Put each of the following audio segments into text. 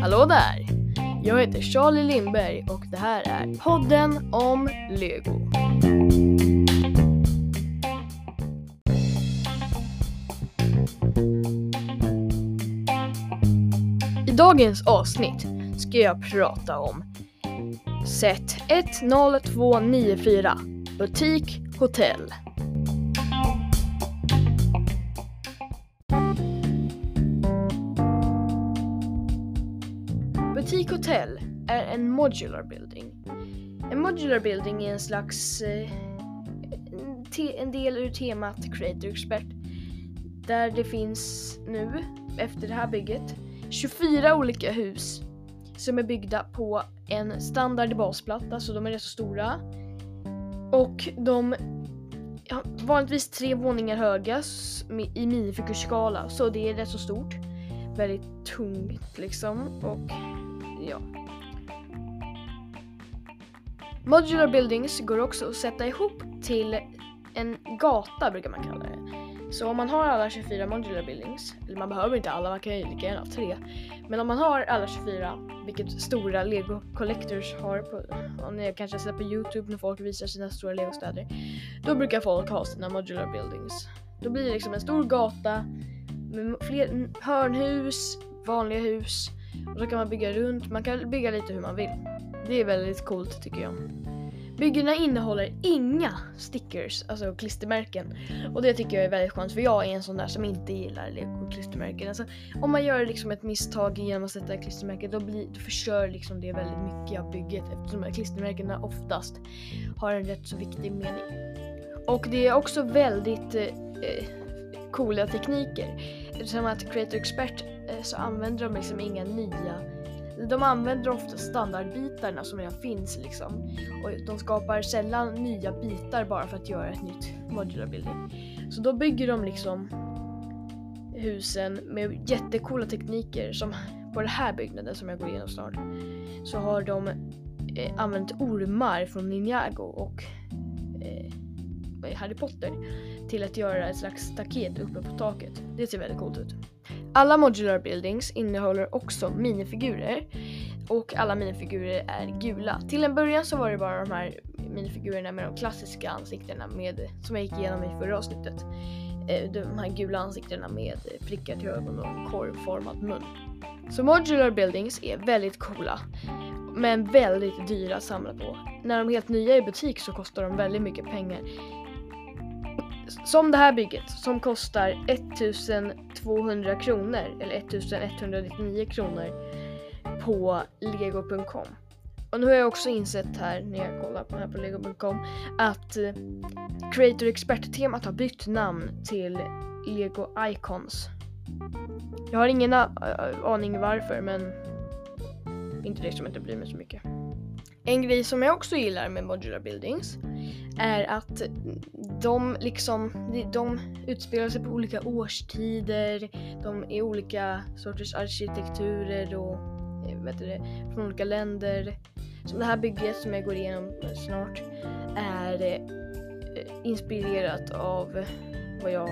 Hallå där! Jag heter Charlie Lindberg och det här är podden om Lego. I dagens avsnitt ska jag prata om set 10294 Butik Hotell. Hotell är en modular building. En modular building är en slags eh, en, del ur temat Creator Expert. Där det finns nu, efter det här bygget, 24 olika hus som är byggda på en standard basplatta, så de är rätt så stora. Och de ja, vanligtvis tre våningar höga i minifigurskala, så det är rätt så stort. Väldigt tungt liksom och ja. Modular buildings går också att sätta ihop till en gata brukar man kalla det. Så om man har alla 24 modular buildings, eller man behöver inte alla, man kan ju lika gärna ha tre. Men om man har alla 24, vilket stora Lego Collectors har på, om ni kanske sett på Youtube när folk visar sina stora legostäder. Då brukar folk ha sina modular buildings. Då blir det liksom en stor gata med fler hörnhus, vanliga hus och så kan man bygga runt. Man kan bygga lite hur man vill. Det är väldigt coolt tycker jag. Byggena innehåller inga stickers, alltså klistermärken. Och det tycker jag är väldigt skönt för jag är en sån där som inte gillar lego klistermärken. Alltså, om man gör liksom ett misstag genom att sätta klistermärken då, blir, då förstör liksom det väldigt mycket av bygget eftersom de här klistermärkena oftast har en rätt så viktig mening. Och det är också väldigt eh, eh coola tekniker. som att Creator Expert Eh, så använder de liksom inga nya de använder ofta standardbitarna som redan finns liksom. Och de skapar sällan nya bitar bara för att göra ett nytt modular building. Så då bygger de liksom husen med jättecoola tekniker som på den här byggnaden som jag går igenom snart så har de eh, använt ormar från Ninjago och eh, Harry Potter till att göra ett slags staket uppe på taket. Det ser väldigt coolt ut. Alla modular buildings innehåller också minifigurer och alla minifigurer är gula. Till en början så var det bara de här minifigurerna med de klassiska ansiktena med, som jag gick igenom i förra avsnittet. Eh, de här gula ansiktena med prickar till ögon och korvformad mun. Så modular buildings är väldigt coola men väldigt dyra att samla på. När de är helt nya i butik så kostar de väldigt mycket pengar. Som det här bygget som kostar 1200 kronor eller 1199 kronor på lego.com. Och nu har jag också insett här när jag kollar på, här på lego.com att eh, Creator Expert-temat har bytt namn till Lego Icons. Jag har ingen aning varför men inte det som inte bryr mig så mycket. En grej som jag också gillar med modular buildings Mm. är att de liksom, de- utspelar sig på olika årstider, de är olika sorters arkitekturer och eh, vet du det, från olika länder. Så det här bygget som jag går igenom snart är eh, inspirerat av vad jag,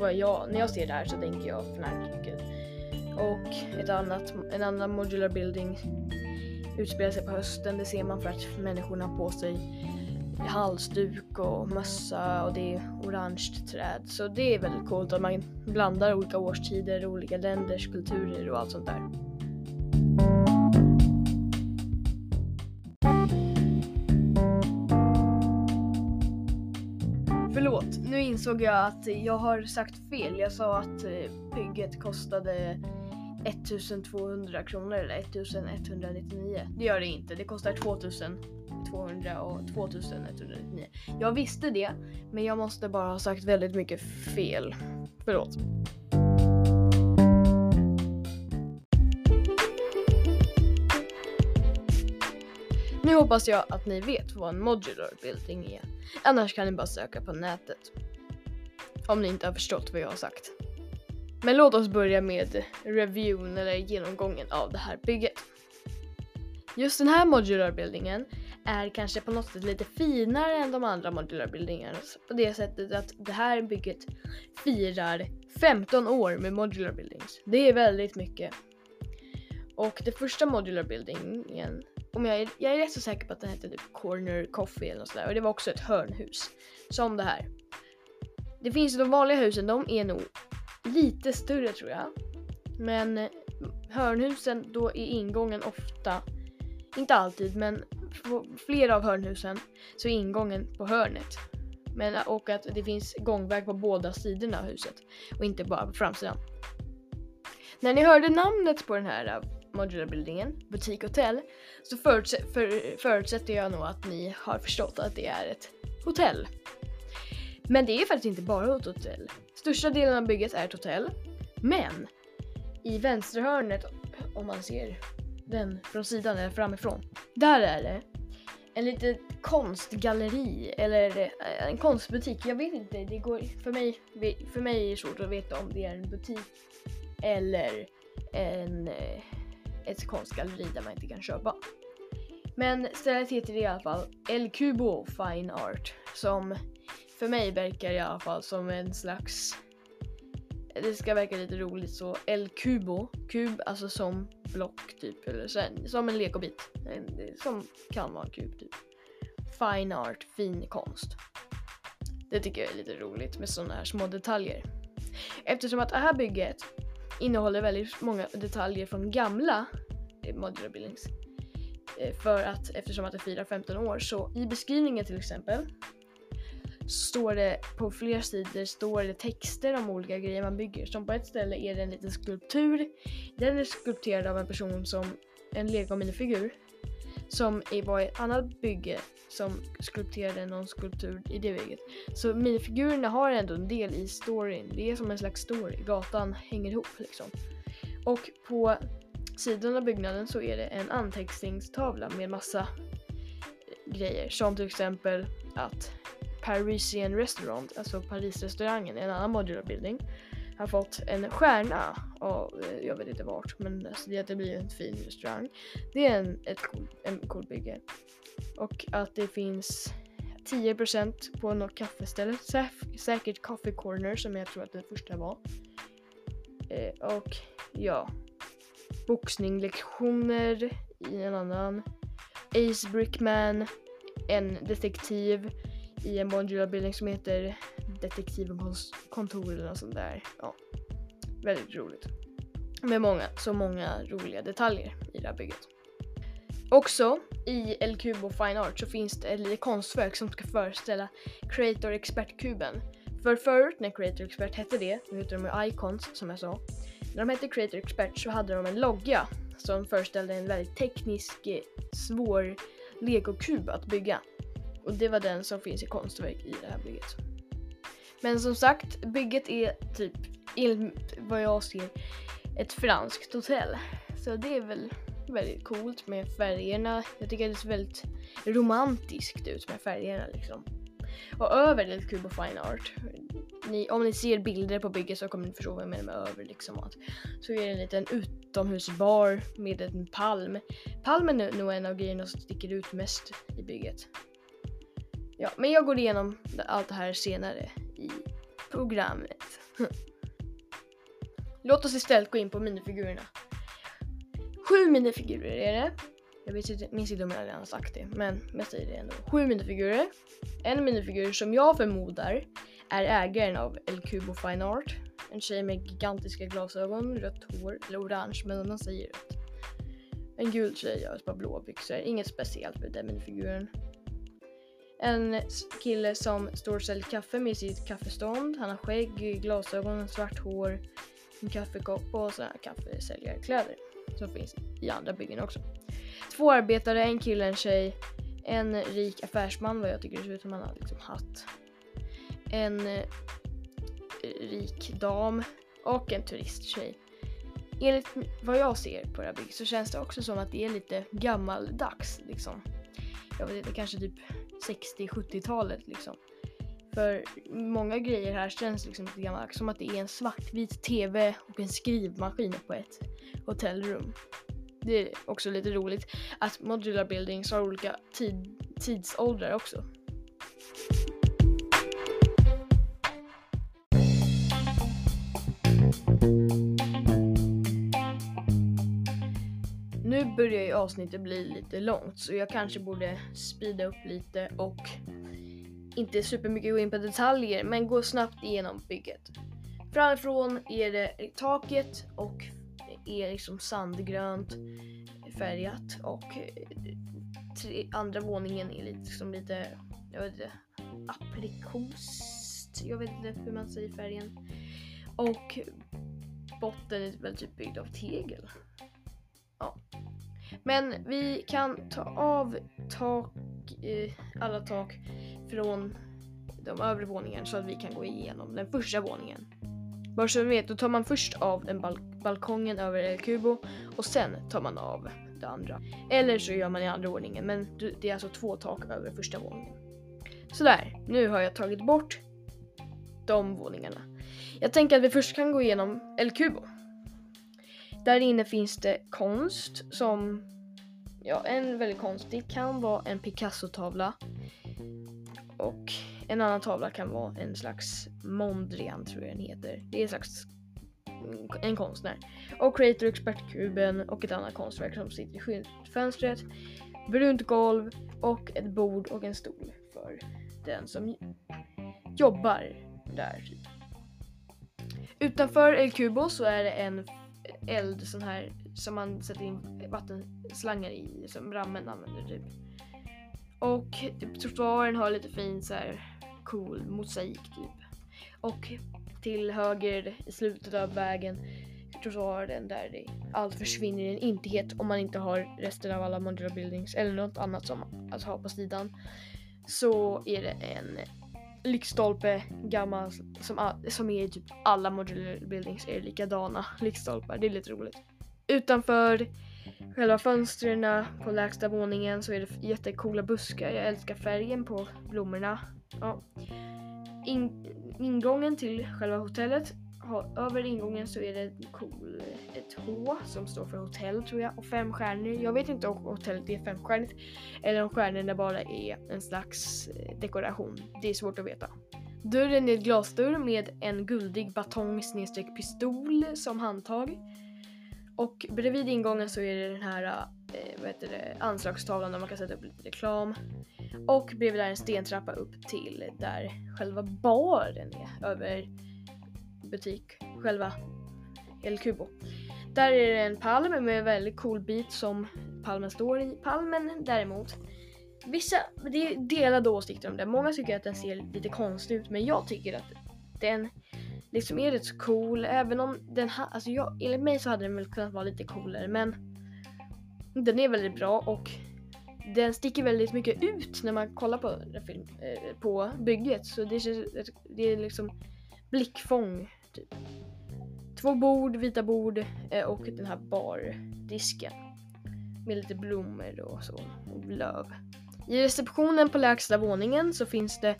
vad jag, när jag ser det här så tänker jag Frankrike. Och ett annat, en annan modular building utspelar sig på hösten, det ser man för att människorna har på sig halsduk och mössa och det är orange träd. Så det är väldigt coolt att man blandar olika årstider, olika länders kulturer och allt sånt där. Förlåt, nu insåg jag att jag har sagt fel. Jag sa att eh, bygget kostade 1200 kronor eller 1199. Det gör det inte. Det kostar 2200 och 2199. Jag visste det, men jag måste bara ha sagt väldigt mycket fel. Förlåt. Nu hoppas jag att ni vet vad en modular building är. Annars kan ni bara söka på nätet. Om ni inte har förstått vad jag har sagt. Men låt oss börja med reviewen eller genomgången av det här bygget. Just den här modular buildingen är kanske på något sätt lite finare än de andra modular buildingarna på det sättet att det här bygget firar 15 år med modular buildings. Det är väldigt mycket. Och det första modular buildingen, om jag, är, jag är rätt så säker på att den hette typ Corner Coffee eller något sådär. Och det var också ett hörnhus. Som det här. Det finns de vanliga husen, de är nog lite större tror jag. Men eh, hörnhusen, då är ingången ofta, inte alltid, men flera av hörnhusen så är ingången på hörnet. Men, eh, och att det finns gångväg på båda sidorna av huset och inte bara på framsidan. När ni hörde namnet på den här eh, modular buildingen, Butik Hotel, så förutse för, förutsätter jag nog att ni har förstått att det är ett hotell. Men det är faktiskt inte bara ett hotell. Största delen av bygget är ett hotell. Men i vänsterhörnet, om man ser den från sidan eller framifrån, där är det en liten konstgalleri eller eh, en konstbutik. Jag vet inte, det går för mig, för mig är det svårt att veta om det är en butik eller en, eh, ett konstgalleri där man inte kan köpa. Men stället heter i alla fall El Cubo Fine Art som för mig verkar i alla fall som en slags det ska verka lite roligt så El Cubo, kub alltså som block typ eller så, som en legobit som kan vara en kub typ. Fine art, fin konst. Det tycker jag är lite roligt med sådana här små detaljer. Eftersom att det här bygget innehåller väldigt många detaljer från gamla eh, modular buildings. Eh, för att eftersom att det firar 15 år så i beskrivningen till exempel står det på flera sidor står det texter om olika grejer man bygger. Som på ett ställe är det en liten skulptur. Den är skulpterad av en person som en lego minifigur som var i ett annat bygge som skulpterade någon skulptur i det bygget. Så minifigurerna har ändå en del i storyn. Det är som en slags story. Gatan hänger ihop liksom. Och på sidan av byggnaden så är det en anteckningstavla med massa grejer. Som till exempel att Parisian Restaurant, alltså Parisrestaurangen, en annan modular building, har fått en stjärna av, eh, jag vet inte vart, men alltså det, det blir en fin restaurang. Det är en, ett cool, en cool bygge. Och att det finns 10% på något kaffeställe, säkert Coffee Corner som jag tror att det första var. Eh, och ja, boxninglektioner i en annan. Ace Brickman, en detektiv i en modular building som heter Detektivkontor eller något sånt där. Ja, väldigt roligt. Med många, så många roliga detaljer i det här bygget. Också i El Cubo Fine Art så finns det ett litet konstverk som ska föreställa Creator Expert-kuben. För förut när Creator Expert hette det, nu heter de ju Icons som jag sa. När de hette Creator Expert så hade de en logga som föreställde en väldigt teknisk, eh, svår legokub att bygga. Och det var den som finns i konstverk i det här bygget. Men som sagt, bygget är typ, vad jag ser, ett franskt hotell. Så det är väl väldigt coolt med färgerna. Jag tycker det ser väldigt romantiskt ut med färgerna liksom. Och över det Cuba Fine Art. Ni, om ni ser bilder på bygget så kommer ni förstå vad jag menar med över liksom. Att, så är det en liten utomhusbar med en palm. Palmen är nog en av grejerna som sticker ut mest i bygget. Ja, men jag går igenom allt det här senare i programmet. Låt oss istället gå in på minifigurerna. Sju minifigurer är det. Jag vet inte, minns inte om jag redan sagt det, men jag säger det ändå. Sju minifigurer. En minifigur som jag förmodar är ägaren av El Cubo Fine Art. En tjej med gigantiska glasögon, rött hår, eller orange, men man säger rött. En gul tjej och ett par blå byxor. Inget speciellt med den minifiguren. En kille som står och säljer kaffe med sitt kaffestånd. Han har skägg, glasögon, svart hår, en kaffekopp och sådana kaffesäljarkläder som finns i andra byggen också. Två arbetare, en kille, en tjej, en rik affärsman vad jag tycker det ser ut som han har liksom hatt. En eh, rik dam och en turisttjej. Enligt vad jag ser på det här bygget så känns det också som att det är lite gammaldags liksom. Jag vet inte, kanske typ 60-70-talet liksom. För många grejer här känns liksom lite grann som att det är en svartvit TV och en skrivmaskin på ett hotellrum. Det är också lite roligt att modular buildings har olika tid, tidsåldrar också. Nu börjar ju avsnittet bli lite långt så jag kanske borde speeda upp lite och inte supermycket gå in på detaljer men gå snabbt igenom bygget. Framifrån är det taket och är liksom sandgrönt färgat och eh, tre, andra våningen är lite, liksom lite, jag vet inte, aprikost. Jag vet inte hur man säger färgen. Och botten är väl typ byggd av tegel. Ja. Men vi kan ta av tak, eh, alla tak från de övre våningarna så att vi kan gå igenom den första våningen. Bara så ni vet, då tar man först av den balk balkongen över El Cubo och sen tar man av det andra. Eller så gör man i andra ordningen, men det är alltså två tak över första våningen. Sådär, nu har jag tagit bort de våningarna. Jag tänker att vi först kan gå igenom El Cubo. Där inne finns det konst som, ja en väldigt konstig kan vara en Picasso-tavla. Och en annan tavla kan vara en slags Mondrian tror jag den heter. Det är en slags en konstnär. Och Creator Expert-kuben och ett annat konstverk som sitter i skyltfönstret. Brunt golv och ett bord och en stol för den som jobbar där. Typ. Utanför El Cubo så är det en eld sån här som man sätter in vattenslangar i som rammen använder typ. Och typ, trottoaren har lite fin så här cool mosaik typ. Och till höger i slutet av vägen trottoaren där det allt försvinner i en intighet om man inte har resten av alla modular buildings eller något annat som att ha på sidan. Så är det en lyktstolpe gammal som, som är i typ alla modular buildings är likadana lyktstolpar. Det är lite roligt. Utanför själva fönstren på lägsta våningen så är det jättekola buskar. Jag älskar färgen på blommorna. Ja. In, ingången till själva hotellet, över ingången så är det cool, ett H som står för hotell tror jag och fem stjärnor. Jag vet inte om hotellet är femstjärnigt eller om stjärnorna bara är en slags eh, dekoration. Det är svårt att veta. Dörren är ett glasdörr med en guldig batong snedstreck pistol som handtag. Och bredvid ingången så är det den här eh, vad heter det, anslagstavlan där man kan sätta upp lite reklam. Och bredvid där en stentrappa upp till där själva baren är över butik, själva El Cubo. Där är det en palm med en väldigt cool bit som palmen står i. Palmen däremot, vissa, det är delade åsikter om det. Många tycker att den ser lite konstig ut men jag tycker att den liksom är rätt så cool även om den, ha, alltså jag, enligt mig så hade den väl kunnat vara lite coolare men den är väldigt bra och den sticker väldigt mycket ut när man kollar på, film, eh, på bygget så det, känns, det är liksom blickfång typ. Två bord, vita bord eh, och den här bardisken med lite blommor och så och löv. I receptionen på lägsta våningen så finns det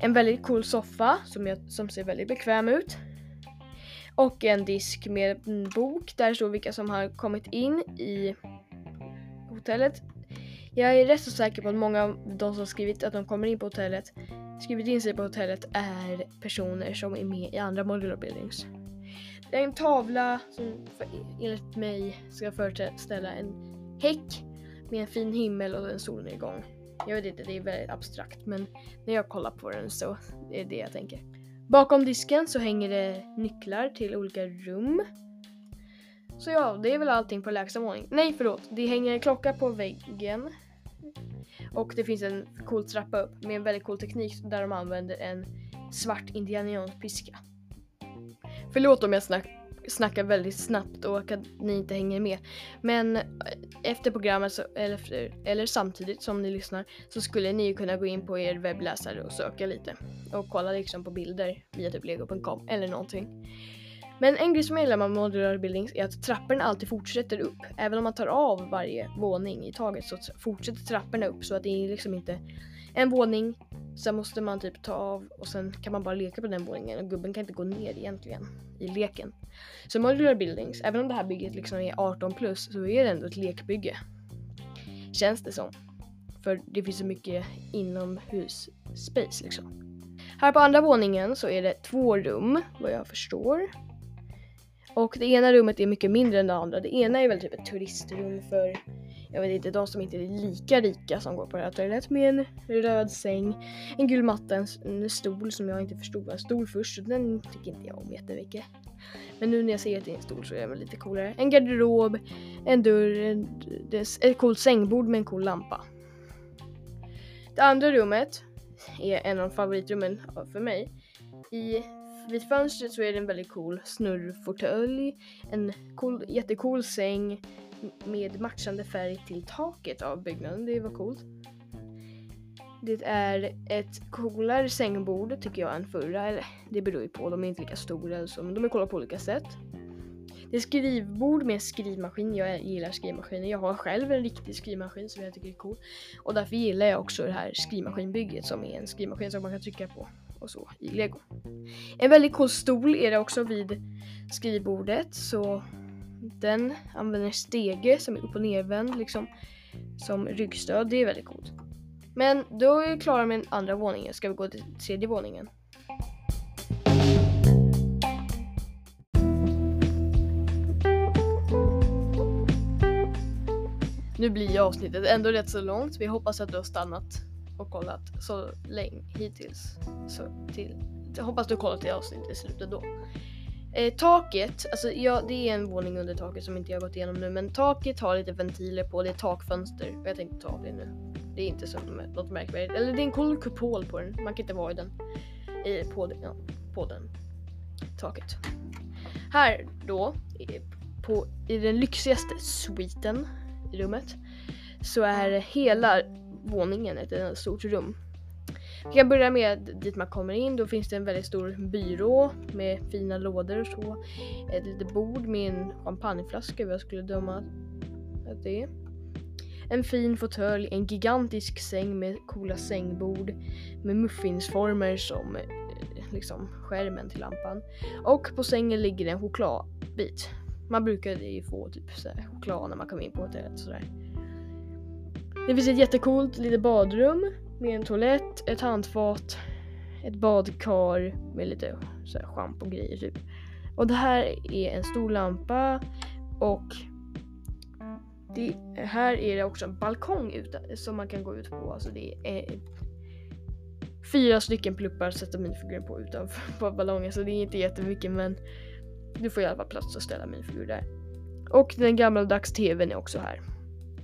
en väldigt cool soffa som, jag, som ser väldigt bekväm ut. Och en disk med en bok där det står vilka som har kommit in i hotellet. Jag är rätt så säker på att många av de som skrivit att de kommer in på hotellet, skrivit in sig på hotellet är personer som är med i andra modular buildings. Det är en tavla som för, enligt mig ska föreställa en häck med en fin himmel och en solnedgång. Jag vet inte, det är väldigt abstrakt men när jag kollar på den så är det det jag tänker. Bakom disken så hänger det nycklar till olika rum. Så ja, det är väl allting på lägsta våning. Nej förlåt, det hänger en klocka på väggen. Och det finns en cool trappa upp med en väldigt cool teknik där de använder en svart indianiansk piska. Förlåt om jag snack, snackar väldigt snabbt och att ni inte hänger med. Men eh, efter programmet, så, eller, eller samtidigt som ni lyssnar, så skulle ni kunna gå in på er webbläsare och söka lite. Och kolla liksom på bilder via typ lego.com eller någonting. Men en grej som jag gillar med modular buildings är att trapporna alltid fortsätter upp. Även om man tar av varje våning i taget så fortsätter trapporna upp så att det är liksom inte en våning, sen måste man typ ta av och sen kan man bara leka på den våningen och gubben kan inte gå ner egentligen i leken. Så modular buildings, även om det här bygget liksom är 18 plus så är det ändå ett lekbygge. Känns det som. För det finns så mycket inomhus space liksom. Här på andra våningen så är det två rum vad jag förstår. Och det ena rummet är mycket mindre än det andra. Det ena är väl typ ett turistrum för, jag vet inte, de som inte är lika rika som går på det här toaletten med en röd säng, en gul matta, en, en stol som jag inte förstod var en stol först, så den tycker inte jag om jättemycket. Men nu när jag ser att det är en stol så är den lite coolare. En garderob, en dörr, en, ett coolt sängbord med en cool lampa. Det andra rummet är en av favoritrummen för mig. I vid fönstret så är det en väldigt cool snurrfåtölj, en cool, jättecool säng med matchande färg till taket av byggnaden. Det var coolt. Det är ett coolare sängbord tycker jag än förra. Eller det beror ju på, de är inte lika stora så, men de är coola på olika sätt. Det är skrivbord med skrivmaskin. Jag gillar skrivmaskiner. Jag har själv en riktig skrivmaskin som jag tycker är cool. Och därför gillar jag också det här skrivmaskinbygget som är en skrivmaskin som man kan trycka på och så i lego. En väldigt cool stol är det också vid skrivbordet så den använder stege som är upp och nervänd liksom som ryggstöd. Det är väldigt coolt. Men då är jag klar med andra våningen. Ska vi gå till tredje våningen? Nu blir avsnittet ändå rätt så långt. Vi hoppas att du har stannat och kollat så länge hittills. Så till, hoppas du har kollat till avsnittet i slutet då. Eh, taket, alltså ja, det är en våning under taket som inte jag har gått igenom nu, men taket har lite ventiler på, det är takfönster. Och jag tänkte ta av det nu. Det är inte så något märkvärdigt. Eller det är en cool kupol på den, man kan inte vara i den. I, på, den, ja, på den taket. Här då, på, i den lyxigaste sviten i rummet, så är hela våningen, ett stort rum. Vi kan börja med dit man kommer in. Då finns det en väldigt stor byrå med fina lådor och så. Ett litet bord med en champagneflaska, vad jag skulle döma att det är. En fin fåtölj, en gigantisk säng med coola sängbord med muffinsformer som eh, liksom skärmen till lampan. Och på sängen ligger en chokladbit. Man brukar ju få typ så choklad när man kommer in på hotellet sådär. Det finns ett jättecoolt litet badrum med en toalett, ett handfat, ett badkar med lite schampo och grejer typ. Och det här är en stor lampa och det, här är det också en balkong ut, som man kan gå ut på. Alltså det är fyra stycken pluppar att sätta minifiguren på utanför ballongen så det är inte jättemycket men du får i alla fall plats att ställa minifigur där. Och den gamla dags-tvn är också här.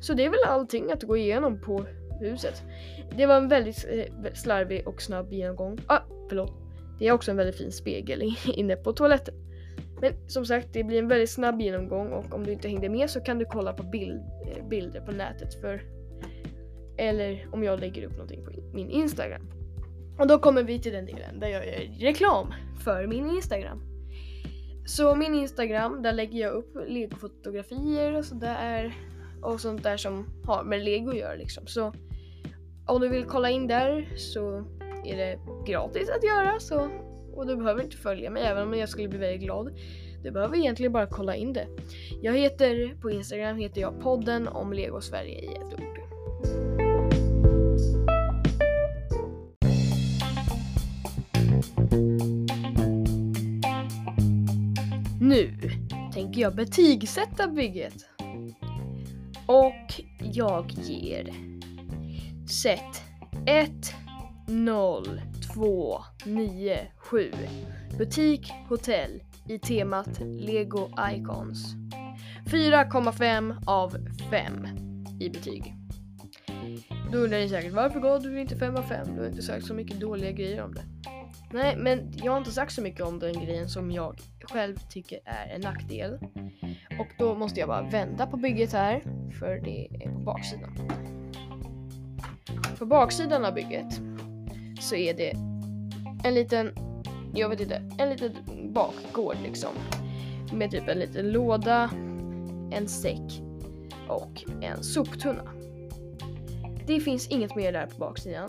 Så det är väl allting att gå igenom på huset. Det var en väldigt eh, slarvig och snabb genomgång. Ah, förlåt. Det är också en väldigt fin spegel inne på toaletten. Men som sagt, det blir en väldigt snabb genomgång och om du inte hängde med så kan du kolla på bild, eh, bilder på nätet för eller om jag lägger upp någonting på min Instagram. Och då kommer vi till den delen där jag gör reklam för min Instagram. Så min Instagram, där lägger jag upp legofotografier och sådär och sånt där som har med lego att göra liksom. Så om du vill kolla in där så är det gratis att göra så och du behöver inte följa mig även om jag skulle bli väldigt glad. Du behöver egentligen bara kolla in det. Jag heter på Instagram heter jag podden om Lego Sverige i ett ord. Nu tänker jag betygsätta bygget. Och jag ger set 1 0 2 9 7 Butik Hotell i temat Lego Icons 4,5 av 5 i betyg. Då undrar ni säkert varför gav du inte 5 av 5? Du har inte sagt så mycket dåliga grejer om det. Nej, men jag har inte sagt så mycket om den grejen som jag själv tycker är en nackdel. Och då måste jag bara vända på bygget här, för det är på baksidan. På baksidan av bygget så är det en liten, jag vet inte, en liten bakgård liksom. Med typ en liten låda, en säck och en soptunna. Det finns inget mer där på baksidan.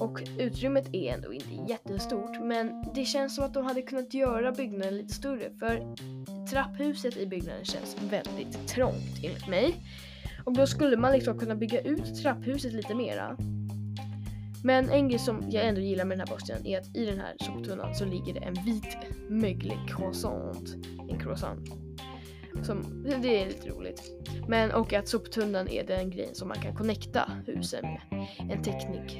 Och utrymmet är ändå inte jättestort men det känns som att de hade kunnat göra byggnaden lite större för trapphuset i byggnaden känns väldigt trångt enligt mig. Och då skulle man liksom kunna bygga ut trapphuset lite mera. Men en grej som jag ändå gillar med den här Bastian är att i den här soptunnan så ligger det en vit möglig croissant. En croissant. Som, det är lite roligt. Men och att soptunnan är den grejen som man kan connecta husen med. En teknik.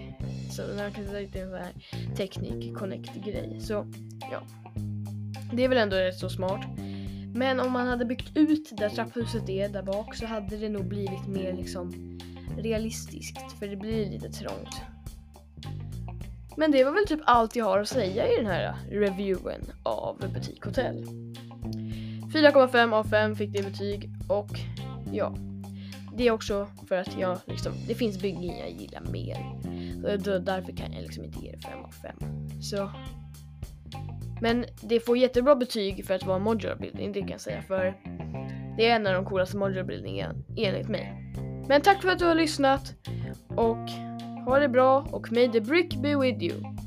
Så när man kan sätta dit en sån här teknik connect grej. Så ja. Det är väl ändå rätt så smart. Men om man hade byggt ut där trapphuset är där bak så hade det nog blivit mer liksom realistiskt. För det blir lite trångt. Men det var väl typ allt jag har att säga i den här reviewen av Butik Hotel. 4,5 av 5 fick det betyg och ja, det är också för att jag liksom, det finns byggen jag gillar mer. Så därför kan jag liksom inte ge det 5 av 5. Så. Men det får jättebra betyg för att vara en modular building, det kan jag säga. För det är en av de coolaste modular buildingen enligt mig. Men tack för att du har lyssnat och ha det bra och may the brick be with you.